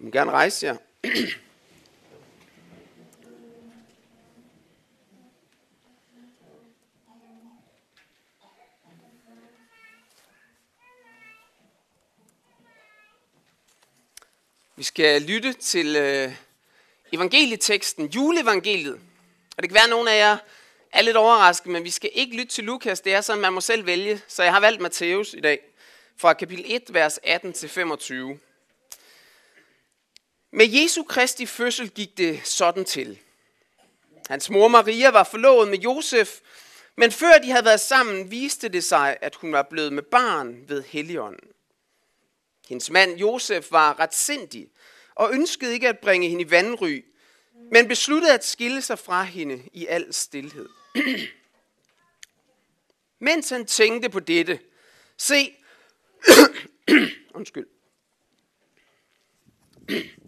I må gerne rejse jer. Vi skal lytte til øh, evangelieteksten, juleevangeliet. Og det kan være, at nogle af jer er lidt overrasket, men vi skal ikke lytte til Lukas. Det er sådan, man må selv vælge. Så jeg har valgt Matthæus i dag, fra kapitel 1, vers 18 til 25. Med Jesu Kristi fødsel gik det sådan til. Hans mor Maria var forlovet med Josef, men før de havde været sammen, viste det sig, at hun var blevet med barn ved Helligånden. Hendes mand Josef var retsindig og ønskede ikke at bringe hende i vandry, men besluttede at skille sig fra hende i al stilhed. Mens han tænkte på dette, se, undskyld,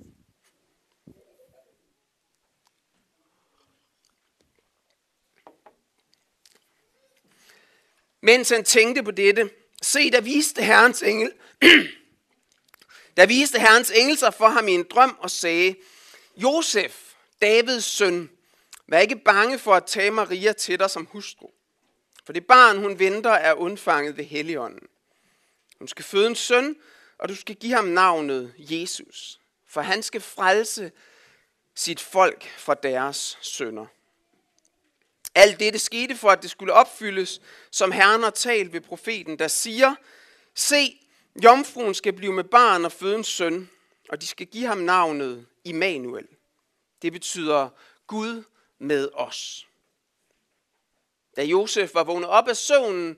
Mens han tænkte på dette, se, der viste Herrens engel, der viste Herrens engel sig for ham i en drøm og sagde, Josef, Davids søn, vær ikke bange for at tage Maria til dig som hustru. For det barn, hun venter, er undfanget ved Helligånden. Hun skal føde en søn, og du skal give ham navnet Jesus. For han skal frelse sit folk fra deres sønder. Alt dette skete for, at det skulle opfyldes, som Herren har talt ved profeten, der siger, Se, jomfruen skal blive med barn og føde en søn, og de skal give ham navnet Immanuel. Det betyder Gud med os. Da Josef var vågnet op af søvnen,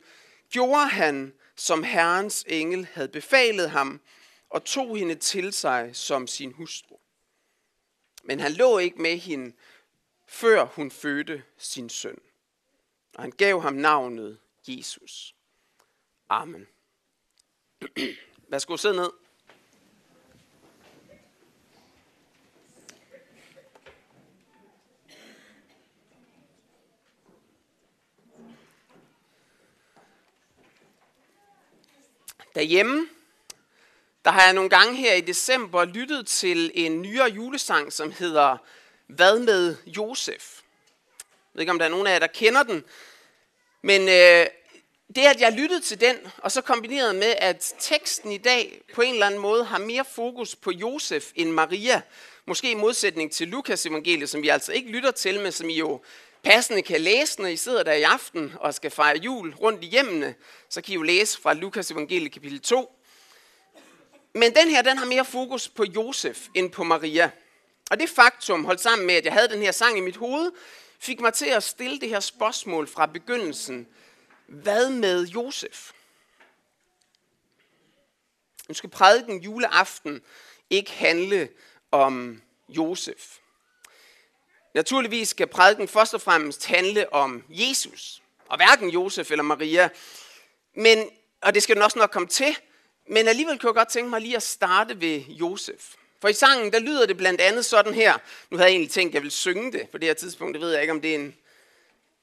gjorde han, som Herrens engel havde befalet ham, og tog hende til sig som sin hustru. Men han lå ikke med hende, før hun fødte sin søn. Og han gav ham navnet Jesus. Amen. Værsgo, sidde ned. Derhjemme, der har jeg nogle gange her i december lyttet til en nyere julesang, som hedder hvad med Josef? Jeg ved ikke, om der er nogen af jer, der kender den. Men øh, det, at jeg lyttede til den, og så kombineret med, at teksten i dag på en eller anden måde har mere fokus på Josef end Maria, måske i modsætning til Lukas evangeliet, som vi altså ikke lytter til, men som I jo passende kan læse, når I sidder der i aften og skal fejre jul rundt i hjemmene, så kan I jo læse fra Lukas evangeliet kapitel 2. Men den her, den har mere fokus på Josef end på Maria. Og det faktum, holdt sammen med, at jeg havde den her sang i mit hoved, fik mig til at stille det her spørgsmål fra begyndelsen. Hvad med Josef? Nu skal prædiken juleaften ikke handle om Josef. Naturligvis skal prædiken først og fremmest handle om Jesus, og hverken Josef eller Maria. Men, og det skal den også nok komme til, men alligevel kunne jeg godt tænke mig lige at starte ved Josef. For i sangen, der lyder det blandt andet sådan her. Nu havde jeg egentlig tænkt, at jeg ville synge det på det her tidspunkt. Det ved jeg ikke, om det er en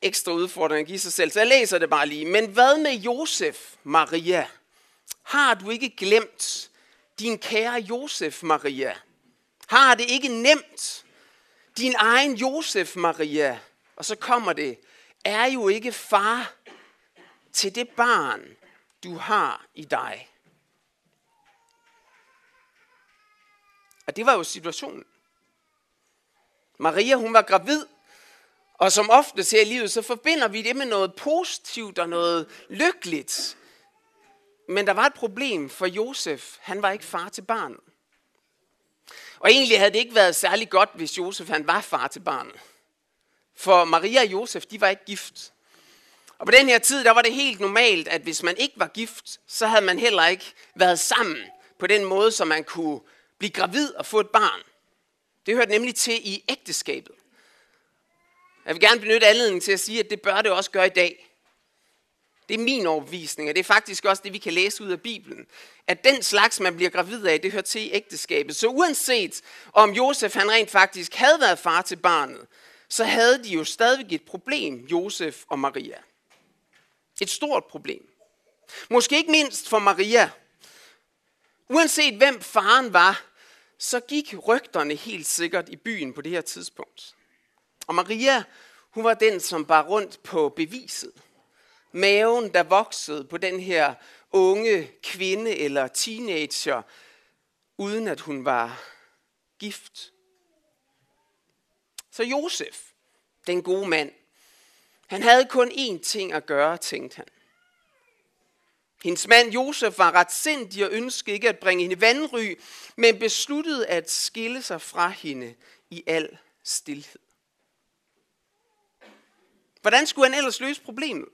ekstra udfordring at give sig selv. Så jeg læser det bare lige. Men hvad med Josef, Maria? Har du ikke glemt din kære Josef, Maria? Har det ikke nemt? Din egen Josef, Maria. Og så kommer det. Er jo ikke far til det barn, du har i dig. Og det var jo situationen. Maria, hun var gravid, og som ofte ser i livet, så forbinder vi det med noget positivt og noget lykkeligt. Men der var et problem for Josef. Han var ikke far til barnet. Og egentlig havde det ikke været særlig godt, hvis Josef han var far til barnet. For Maria og Josef, de var ikke gift. Og på den her tid, der var det helt normalt, at hvis man ikke var gift, så havde man heller ikke været sammen på den måde, som man kunne blive gravid og få et barn. Det hørte nemlig til i ægteskabet. Jeg vil gerne benytte anledningen til at sige, at det bør det også gøre i dag. Det er min overbevisning, og det er faktisk også det, vi kan læse ud af Bibelen. At den slags, man bliver gravid af, det hører til i ægteskabet. Så uanset om Josef han rent faktisk havde været far til barnet, så havde de jo stadigvæk et problem, Josef og Maria. Et stort problem. Måske ikke mindst for Maria. Uanset hvem faren var, så gik rygterne helt sikkert i byen på det her tidspunkt. Og Maria, hun var den, som bar rundt på beviset. Maven, der voksede på den her unge kvinde eller teenager, uden at hun var gift. Så Josef, den gode mand, han havde kun én ting at gøre, tænkte han. Hendes mand Josef var ret sindig og ønskede ikke at bringe hende vandry, men besluttede at skille sig fra hende i al stilhed. Hvordan skulle han ellers løse problemet?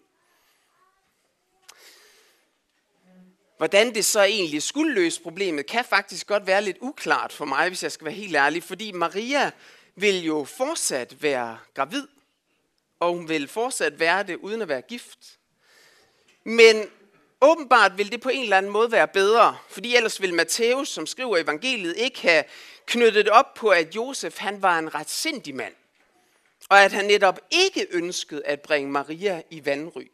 Hvordan det så egentlig skulle løse problemet, kan faktisk godt være lidt uklart for mig, hvis jeg skal være helt ærlig, fordi Maria vil jo fortsat være gravid, og hun vil fortsat være det uden at være gift. Men åbenbart vil det på en eller anden måde være bedre, fordi ellers vil Matthæus, som skriver evangeliet, ikke have knyttet det op på, at Josef han var en ret sindig mand, og at han netop ikke ønskede at bringe Maria i vandry.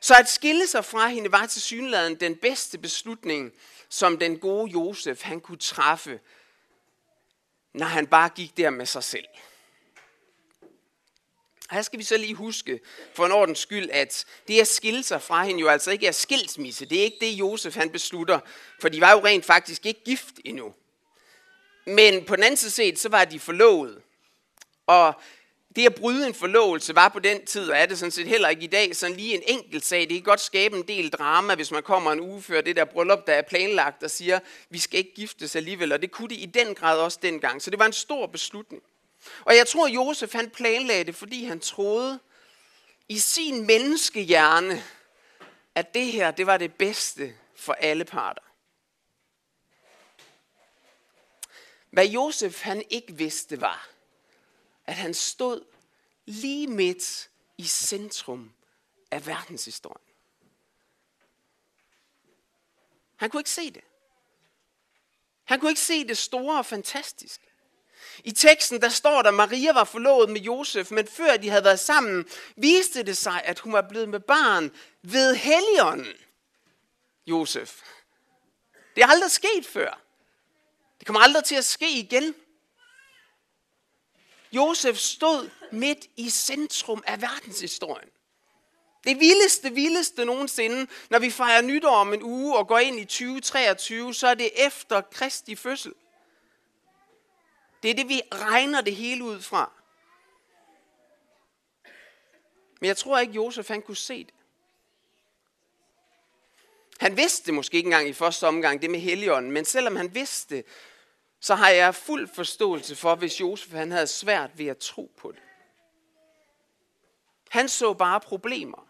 Så at skille sig fra hende var til synligheden den bedste beslutning, som den gode Josef han kunne træffe, når han bare gik der med sig selv. Her skal vi så lige huske, for en ordens skyld, at det at skille sig fra hende jo altså ikke er skilsmisse. Det er ikke det, Josef han beslutter, for de var jo rent faktisk ikke gift endnu. Men på den anden side set, så var de forlovet. Og det at bryde en forlovelse var på den tid, og er det sådan set heller ikke i dag, sådan lige en enkelt sag. Det kan godt skabe en del drama, hvis man kommer en uge før det der bryllup, der er planlagt, og siger, vi skal ikke giftes alligevel. Og det kunne det i den grad også dengang. Så det var en stor beslutning. Og jeg tror, Josef han planlagde det, fordi han troede i sin menneskehjerne, at det her, det var det bedste for alle parter. Hvad Josef han ikke vidste var, at han stod lige midt i centrum af verdenshistorien. Han kunne ikke se det. Han kunne ikke se det store og fantastiske. I teksten der står der, at Maria var forlovet med Josef, men før de havde været sammen, viste det sig, at hun var blevet med barn ved Helligånden. Josef. Det er aldrig sket før. Det kommer aldrig til at ske igen. Josef stod midt i centrum af verdenshistorien. Det vildeste, vildeste nogensinde, når vi fejrer nytår om en uge og går ind i 2023, så er det efter Kristi fødsel. Det er det, vi regner det hele ud fra. Men jeg tror ikke, Josef han kunne se det. Han vidste det måske ikke engang i første omgang, det med Helligånden, men selvom han vidste det, så har jeg fuld forståelse for, hvis Josef han havde svært ved at tro på det. Han så bare problemer.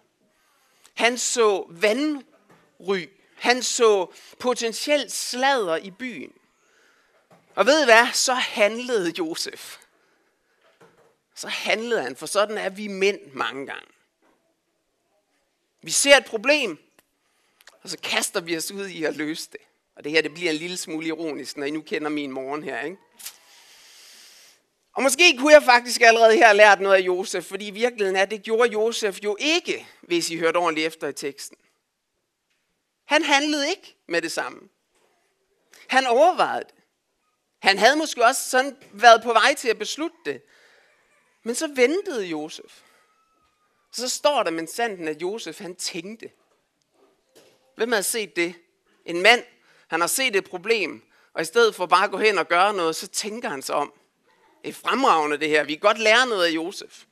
Han så vandry. Han så potentielt sladder i byen. Og ved I hvad? Så handlede Josef. Så handlede han, for sådan er vi mænd mange gange. Vi ser et problem, og så kaster vi os ud i at løse det. Og det her det bliver en lille smule ironisk, når I nu kender min morgen her. Ikke? Og måske kunne jeg faktisk allerede her have lært noget af Josef, fordi i virkeligheden er, det gjorde Josef jo ikke, hvis I hørte ordentligt efter i teksten. Han handlede ikke med det samme. Han overvejede det. Han havde måske også sådan været på vej til at beslutte det. Men så ventede Josef. Så står der med sanden, at Josef han tænkte. Hvem havde set det? En mand, han har set et problem, og i stedet for bare at gå hen og gøre noget, så tænker han sig om. Det er fremragende det her. Vi kan godt lære noget af Josef.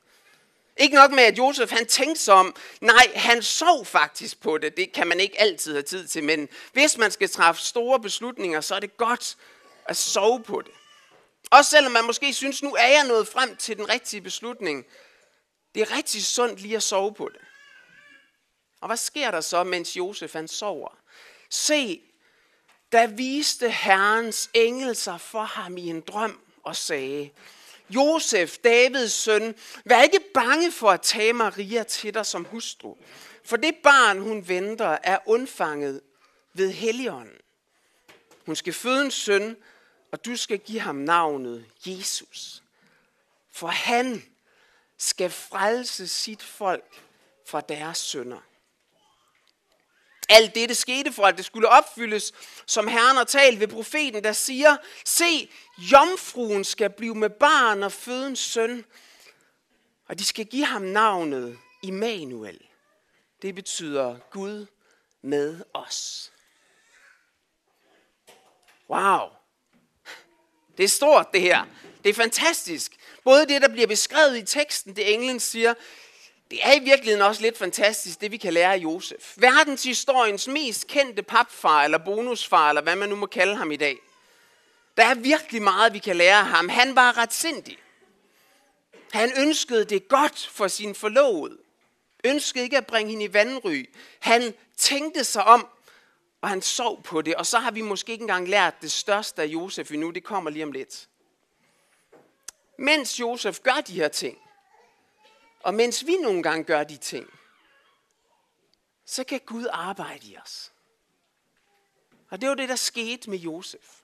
Ikke nok med, at Josef han tænkte sig om. Nej, han sov faktisk på det. Det kan man ikke altid have tid til. Men hvis man skal træffe store beslutninger, så er det godt at sove på det. Også selvom man måske synes, nu er jeg nået frem til den rigtige beslutning. Det er rigtig sundt lige at sove på det. Og hvad sker der så, mens Josef han sover? Se, der viste Herrens engel sig for ham i en drøm og sagde, Josef, Davids søn, vær ikke bange for at tage Maria til dig som hustru, for det barn, hun venter, er undfanget ved Helligånden. Hun skal føde en søn, og du skal give ham navnet Jesus. For han skal frelse sit folk fra deres sønder. Alt dette skete for, at det skulle opfyldes, som Herren har talt ved profeten, der siger, se, jomfruen skal blive med barn og føde en søn, og de skal give ham navnet Immanuel. Det betyder Gud med os. Wow. Det er stort, det her. Det er fantastisk. Både det, der bliver beskrevet i teksten, det englen siger, det er i virkeligheden også lidt fantastisk, det vi kan lære af Josef. Verdenshistoriens mest kendte papfar, eller bonusfar, eller hvad man nu må kalde ham i dag. Der er virkelig meget, vi kan lære af ham. Han var ret sindig. Han ønskede det godt for sin forlovede. Ønskede ikke at bringe hende i vandry. Han tænkte sig om, og han sov på det. Og så har vi måske ikke engang lært det største af Josef endnu. Det kommer lige om lidt. Mens Josef gør de her ting, og mens vi nogle gange gør de ting, så kan Gud arbejde i os. Og det var det, der skete med Josef.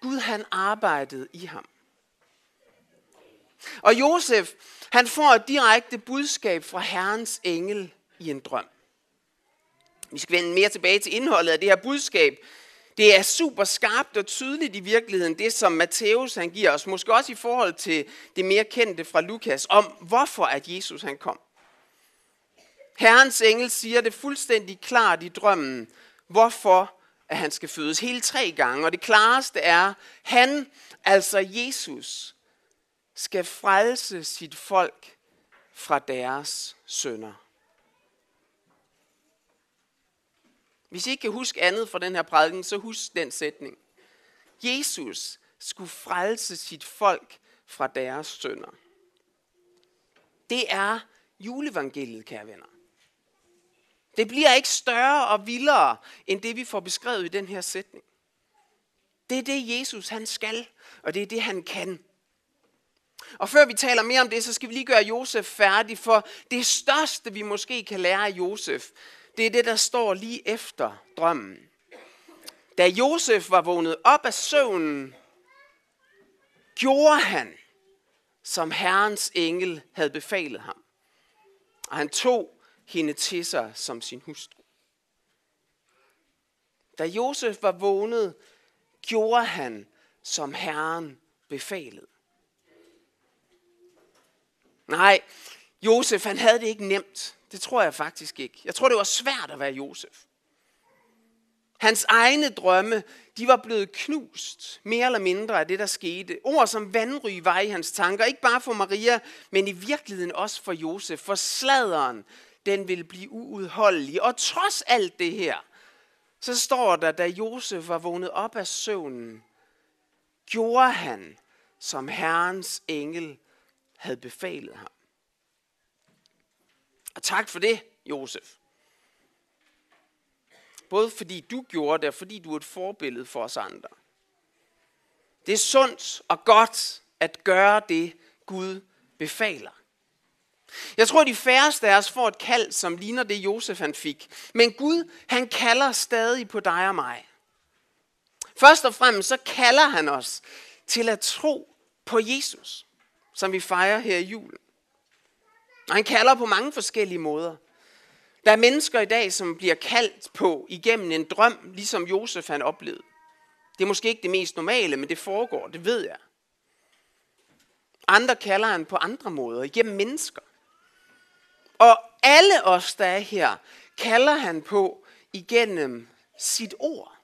Gud han arbejdede i ham. Og Josef, han får et direkte budskab fra Herrens engel i en drøm. Vi skal vende mere tilbage til indholdet af det her budskab. Det er super skarpt og tydeligt i virkeligheden, det som Matthæus han giver os, måske også i forhold til det mere kendte fra Lukas, om hvorfor at Jesus han kom. Herrens engel siger det fuldstændig klart i drømmen, hvorfor at han skal fødes hele tre gange. Og det klareste er, han, altså Jesus, skal frelse sit folk fra deres sønder. Hvis I ikke kan huske andet fra den her prædiken, så husk den sætning. Jesus skulle frelse sit folk fra deres sønder. Det er juleevangeliet, kære venner. Det bliver ikke større og vildere, end det vi får beskrevet i den her sætning. Det er det, Jesus han skal, og det er det, han kan. Og før vi taler mere om det, så skal vi lige gøre Josef færdig, for det største, vi måske kan lære af Josef, det er det, der står lige efter drømmen. Da Josef var vågnet op af søvnen, gjorde han, som Herrens engel havde befalet ham. Og han tog hende til sig som sin hustru. Da Josef var vågnet, gjorde han, som Herren befalede. Nej, Josef han havde det ikke nemt. Det tror jeg faktisk ikke. Jeg tror, det var svært at være Josef. Hans egne drømme, de var blevet knust, mere eller mindre af det, der skete. Ord som vandry var i hans tanker, ikke bare for Maria, men i virkeligheden også for Josef. For sladeren, den ville blive uudholdelig. Og trods alt det her, så står der, da Josef var vågnet op af søvnen, gjorde han, som Herrens engel havde befalet ham. Og tak for det, Josef. Både fordi du gjorde det, og fordi du er et forbillede for os andre. Det er sundt og godt at gøre det, Gud befaler. Jeg tror, de færreste af os får et kald, som ligner det, Josef han fik. Men Gud, han kalder stadig på dig og mig. Først og fremmest så kalder han os til at tro på Jesus, som vi fejrer her i julen. Og han kalder på mange forskellige måder. Der er mennesker i dag, som bliver kaldt på igennem en drøm, ligesom Josef han oplevede. Det er måske ikke det mest normale, men det foregår, det ved jeg. Andre kalder han på andre måder, igennem mennesker. Og alle os, der er her, kalder han på igennem sit ord.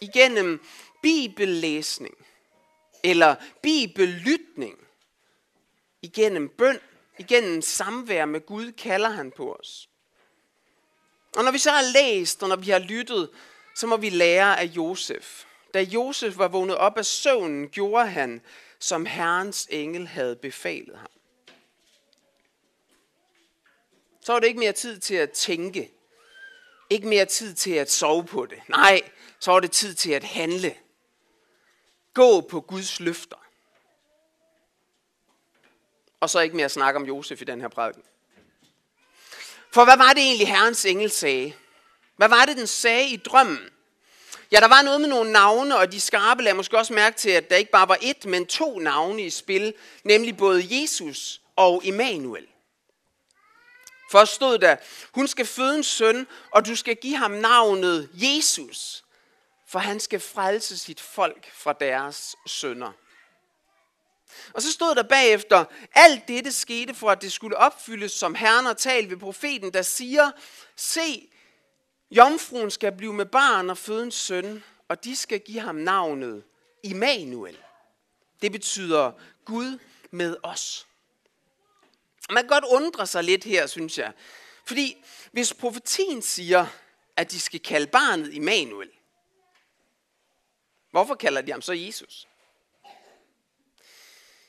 Igennem bibellæsning. Eller bibellytning. Igennem bøn igennem samvær med Gud kalder han på os. Og når vi så har læst, og når vi har lyttet, så må vi lære af Josef. Da Josef var vågnet op af søvnen, gjorde han, som Herrens engel havde befalet ham. Så var det ikke mere tid til at tænke. Ikke mere tid til at sove på det. Nej, så var det tid til at handle. Gå på Guds løfter. Og så ikke mere snakke om Josef i den her prædiken. For hvad var det egentlig, Herrens engel sagde? Hvad var det, den sagde i drømmen? Ja, der var noget med nogle navne, og de skarpe lagde måske også mærke til, at der ikke bare var et, men to navne i spil, nemlig både Jesus og Immanuel. Først stod der, hun skal føde en søn, og du skal give ham navnet Jesus, for han skal frelse sit folk fra deres sønder. Og så stod der bagefter, alt dette skete for, at det skulle opfyldes, som Herren har talt ved profeten, der siger, se, jomfruen skal blive med barn og føde en søn, og de skal give ham navnet Immanuel. Det betyder Gud med os. Man kan godt undre sig lidt her, synes jeg. Fordi hvis profetien siger, at de skal kalde barnet Immanuel, hvorfor kalder de ham så Jesus?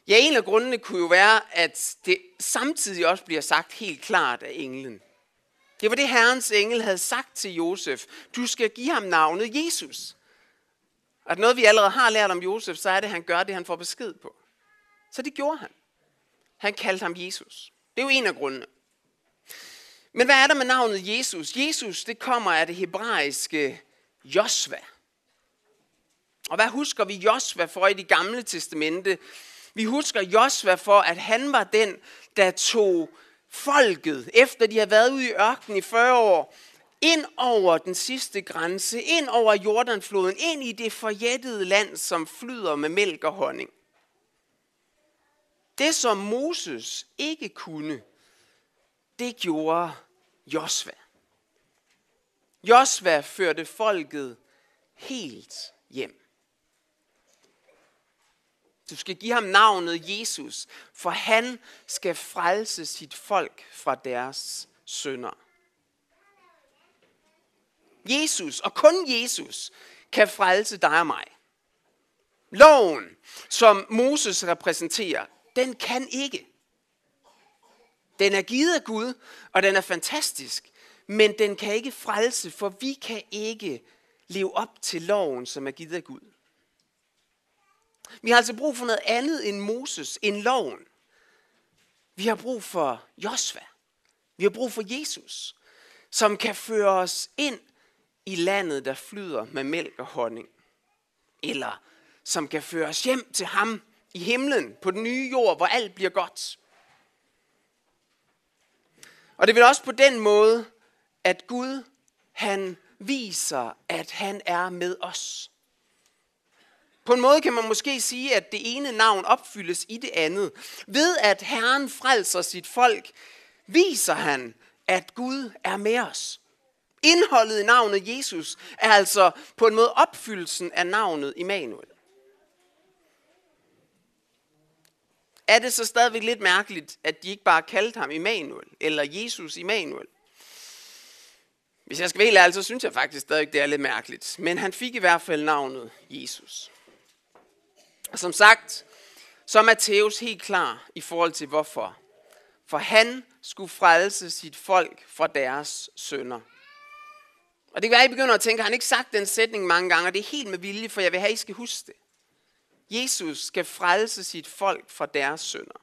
Ja, en af grundene kunne jo være, at det samtidig også bliver sagt helt klart af englen. Det var det, Herrens engel havde sagt til Josef. Du skal give ham navnet Jesus. Og noget, vi allerede har lært om Josef, så er det, at han gør det, han får besked på. Så det gjorde han. Han kaldte ham Jesus. Det er jo en af grundene. Men hvad er der med navnet Jesus? Jesus, det kommer af det hebraiske Josva. Og hvad husker vi Josva for i det gamle testamente? Vi husker Josva for, at han var den, der tog folket, efter de havde været ude i ørkenen i 40 år, ind over den sidste grænse, ind over Jordanfloden, ind i det forjættede land, som flyder med mælk og honning. Det, som Moses ikke kunne, det gjorde Josva. Josva førte folket helt hjem. Du skal give ham navnet Jesus, for han skal frelse sit folk fra deres sønder. Jesus, og kun Jesus, kan frelse dig og mig. Loven, som Moses repræsenterer, den kan ikke. Den er givet af Gud, og den er fantastisk, men den kan ikke frelse, for vi kan ikke leve op til loven, som er givet af Gud. Vi har altså brug for noget andet end Moses, end loven. Vi har brug for Josva. Vi har brug for Jesus, som kan føre os ind i landet, der flyder med mælk og honning. Eller som kan føre os hjem til ham i himlen, på den nye jord, hvor alt bliver godt. Og det vil også på den måde, at Gud, han viser, at han er med os. På en måde kan man måske sige, at det ene navn opfyldes i det andet. Ved at Herren frelser sit folk, viser han, at Gud er med os. Indholdet i navnet Jesus er altså på en måde opfyldelsen af navnet Immanuel. Er det så stadigvæk lidt mærkeligt, at de ikke bare kaldte ham Immanuel, eller Jesus Immanuel? Hvis jeg skal være helt så synes jeg faktisk stadig, det er lidt mærkeligt. Men han fik i hvert fald navnet Jesus. Og som sagt, så er Matthæus helt klar i forhold til hvorfor. For han skulle frelse sit folk fra deres sønder. Og det kan være, at I begynder at tænke, har han ikke sagt den sætning mange gange, og det er helt med vilje, for jeg vil have, at I skal huske det. Jesus skal frelse sit folk fra deres sønder.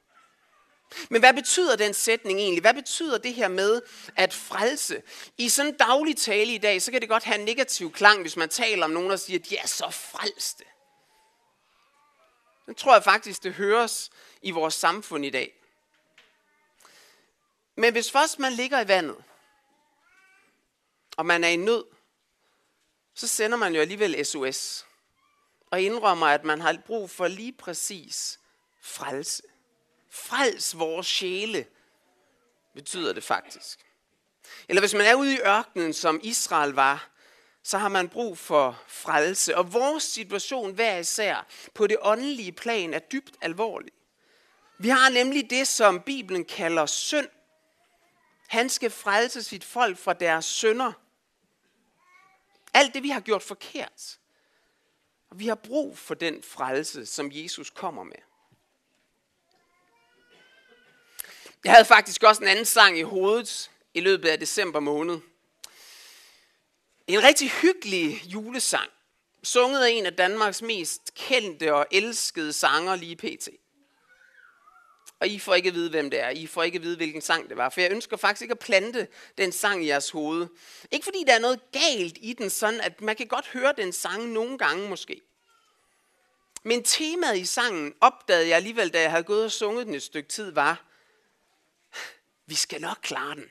Men hvad betyder den sætning egentlig? Hvad betyder det her med at frelse? I sådan en daglig tale i dag, så kan det godt have en negativ klang, hvis man taler om nogen, der siger, at de er så frelste. Den tror jeg faktisk, det høres i vores samfund i dag. Men hvis først man ligger i vandet, og man er i nød, så sender man jo alligevel SOS. Og indrømmer, at man har brug for lige præcis frelse. Frels vores sjæle, betyder det faktisk. Eller hvis man er ude i ørkenen, som Israel var, så har man brug for frelse. Og vores situation hver især på det åndelige plan er dybt alvorlig. Vi har nemlig det, som Bibelen kalder synd. Han skal frelse sit folk fra deres synder. Alt det, vi har gjort forkert. Og vi har brug for den frelse, som Jesus kommer med. Jeg havde faktisk også en anden sang i hovedet i løbet af december måned. En rigtig hyggelig julesang, sunget af en af Danmarks mest kendte og elskede sanger lige pt. Og I får ikke at vide, hvem det er. I får ikke at vide, hvilken sang det var. For jeg ønsker faktisk ikke at plante den sang i jeres hoved. Ikke fordi der er noget galt i den, sådan at man kan godt høre den sang nogle gange måske. Men temaet i sangen opdagede jeg alligevel, da jeg havde gået og sunget den et stykke tid, var, vi skal nok klare den.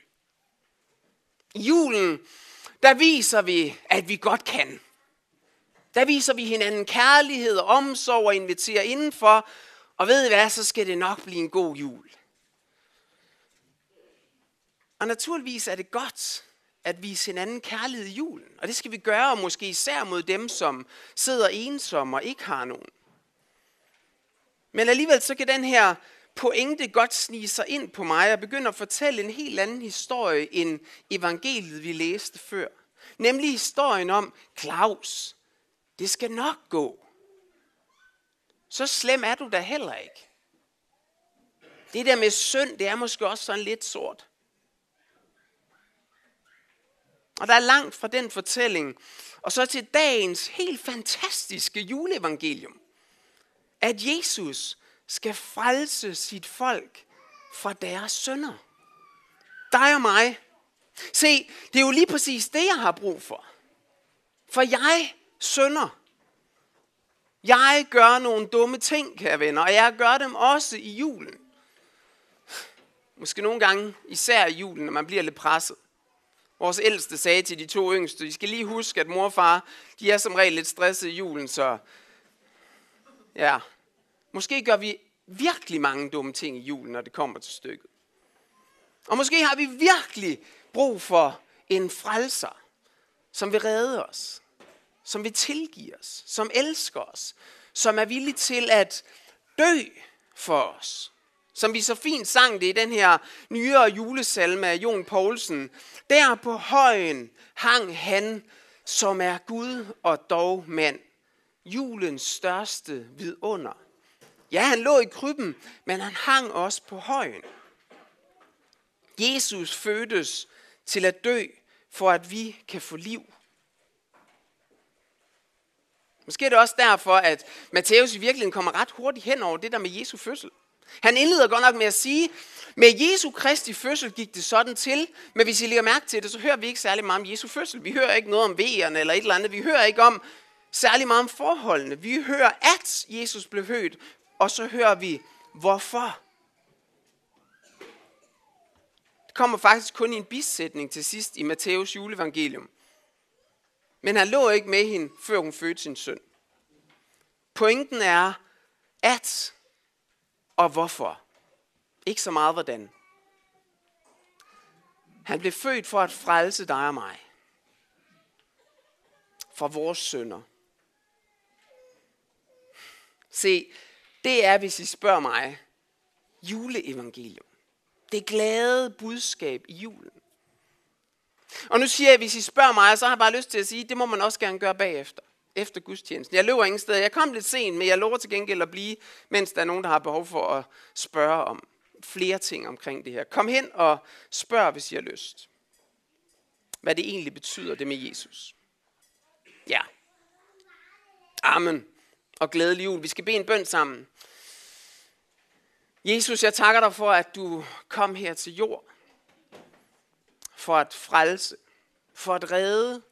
I julen, der viser vi, at vi godt kan. Der viser vi hinanden kærlighed og omsorg og inviterer indenfor. Og ved I hvad, så skal det nok blive en god jul. Og naturligvis er det godt at vise hinanden kærlighed i julen. Og det skal vi gøre, og måske især mod dem, som sidder ensomme og ikke har nogen. Men alligevel så kan den her pointe godt snige sig ind på mig og begynde at fortælle en helt anden historie end evangeliet, vi læste før. Nemlig historien om Claus. Det skal nok gå. Så slem er du da heller ikke. Det der med synd, det er måske også sådan lidt sort. Og der er langt fra den fortælling, og så til dagens helt fantastiske juleevangelium, at Jesus skal frelse sit folk fra deres sønder. Dig og mig. Se, det er jo lige præcis det, jeg har brug for. For jeg sønder. Jeg gør nogle dumme ting, kære venner, og jeg gør dem også i julen. Måske nogle gange, især i julen, når man bliver lidt presset. Vores ældste sagde til de to yngste, I skal lige huske, at mor og far, de er som regel lidt stresset i julen, så ja, måske gør vi virkelig mange dumme ting i julen, når det kommer til stykket. Og måske har vi virkelig brug for en frelser, som vil redde os, som vil tilgive os, som elsker os, som er villig til at dø for os. Som vi så fint sang det i den her nyere julesalme af Jon Poulsen. Der på højen hang han, som er Gud og dog mand. Julens største vidunder. Ja, han lå i krybben, men han hang også på højen. Jesus fødtes til at dø, for at vi kan få liv. Måske er det også derfor, at Matthæus i virkeligheden kommer ret hurtigt hen over det der med Jesu fødsel. Han indleder godt nok med at sige, med Jesu Kristi fødsel gik det sådan til, men hvis I lægger mærke til det, så hører vi ikke særlig meget om Jesu fødsel. Vi hører ikke noget om vejerne eller et eller andet. Vi hører ikke om særlig meget om forholdene. Vi hører, at Jesus blev født, og så hører vi, hvorfor. Det kommer faktisk kun i en bisætning til sidst i Matteus juleevangelium. Men han lå ikke med hende, før hun fødte sin søn. Pointen er, at og hvorfor. Ikke så meget hvordan. Han blev født for at frelse dig og mig. For vores sønder. Se, det er, hvis I spørger mig, juleevangelium. Det glade budskab i julen. Og nu siger jeg, hvis I spørger mig, så har jeg bare lyst til at sige, det må man også gerne gøre bagefter efter gudstjenesten. Jeg løber ingen steder. Jeg kom lidt sent, men jeg lover til gengæld at blive, mens der er nogen, der har behov for at spørge om flere ting omkring det her. Kom hen og spørg, hvis I har lyst. Hvad det egentlig betyder, det med Jesus. Ja. Amen. Og glædelig jul. Vi skal bede en bøn sammen. Jesus, jeg takker dig for, at du kom her til jord. For at frelse. For at redde.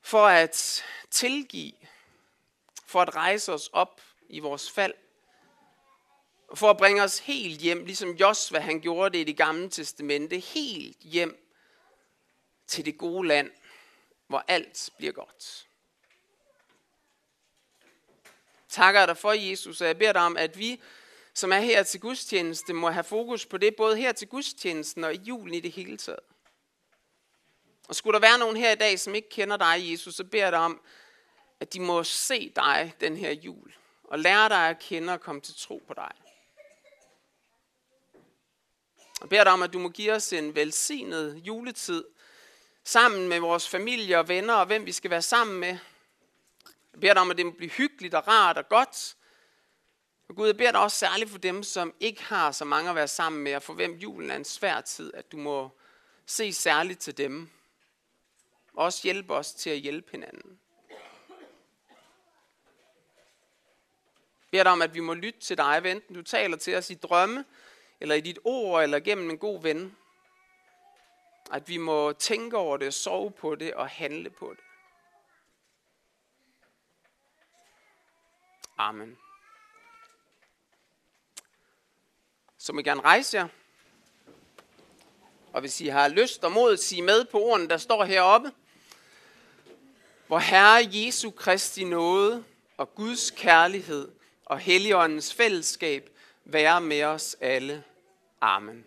For at tilgive, for at rejse os op i vores fald, for at bringe os helt hjem, ligesom Josva han gjorde det i det gamle testamente, helt hjem til det gode land, hvor alt bliver godt. Takker dig for, Jesus, og jeg beder dig om, at vi, som er her til gudstjeneste, må have fokus på det, både her til gudstjenesten og i julen i det hele taget. Og skulle der være nogen her i dag, som ikke kender dig, Jesus, så beder jeg dig om, at de må se dig den her jul, og lære dig at kende og komme til tro på dig. Og beder dig om, at du må give os en velsignet juletid, sammen med vores familie og venner, og hvem vi skal være sammen med. Jeg beder dig om, at det må blive hyggeligt og rart og godt. Og Gud, jeg beder dig også særligt for dem, som ikke har så mange at være sammen med, og for hvem julen er en svær tid, at du må se særligt til dem. Og også hjælpe os til at hjælpe hinanden. beder dig om, at vi må lytte til dig, enten du taler til os i drømme, eller i dit ord, eller gennem en god ven. At vi må tænke over det, sove på det og handle på det. Amen. Så må I gerne rejse jer. Og hvis I har lyst og mod, sige med på ordene, der står heroppe. Hvor Herre Jesu Kristi nåde og Guds kærlighed og Helligåndens fællesskab være med os alle. Amen.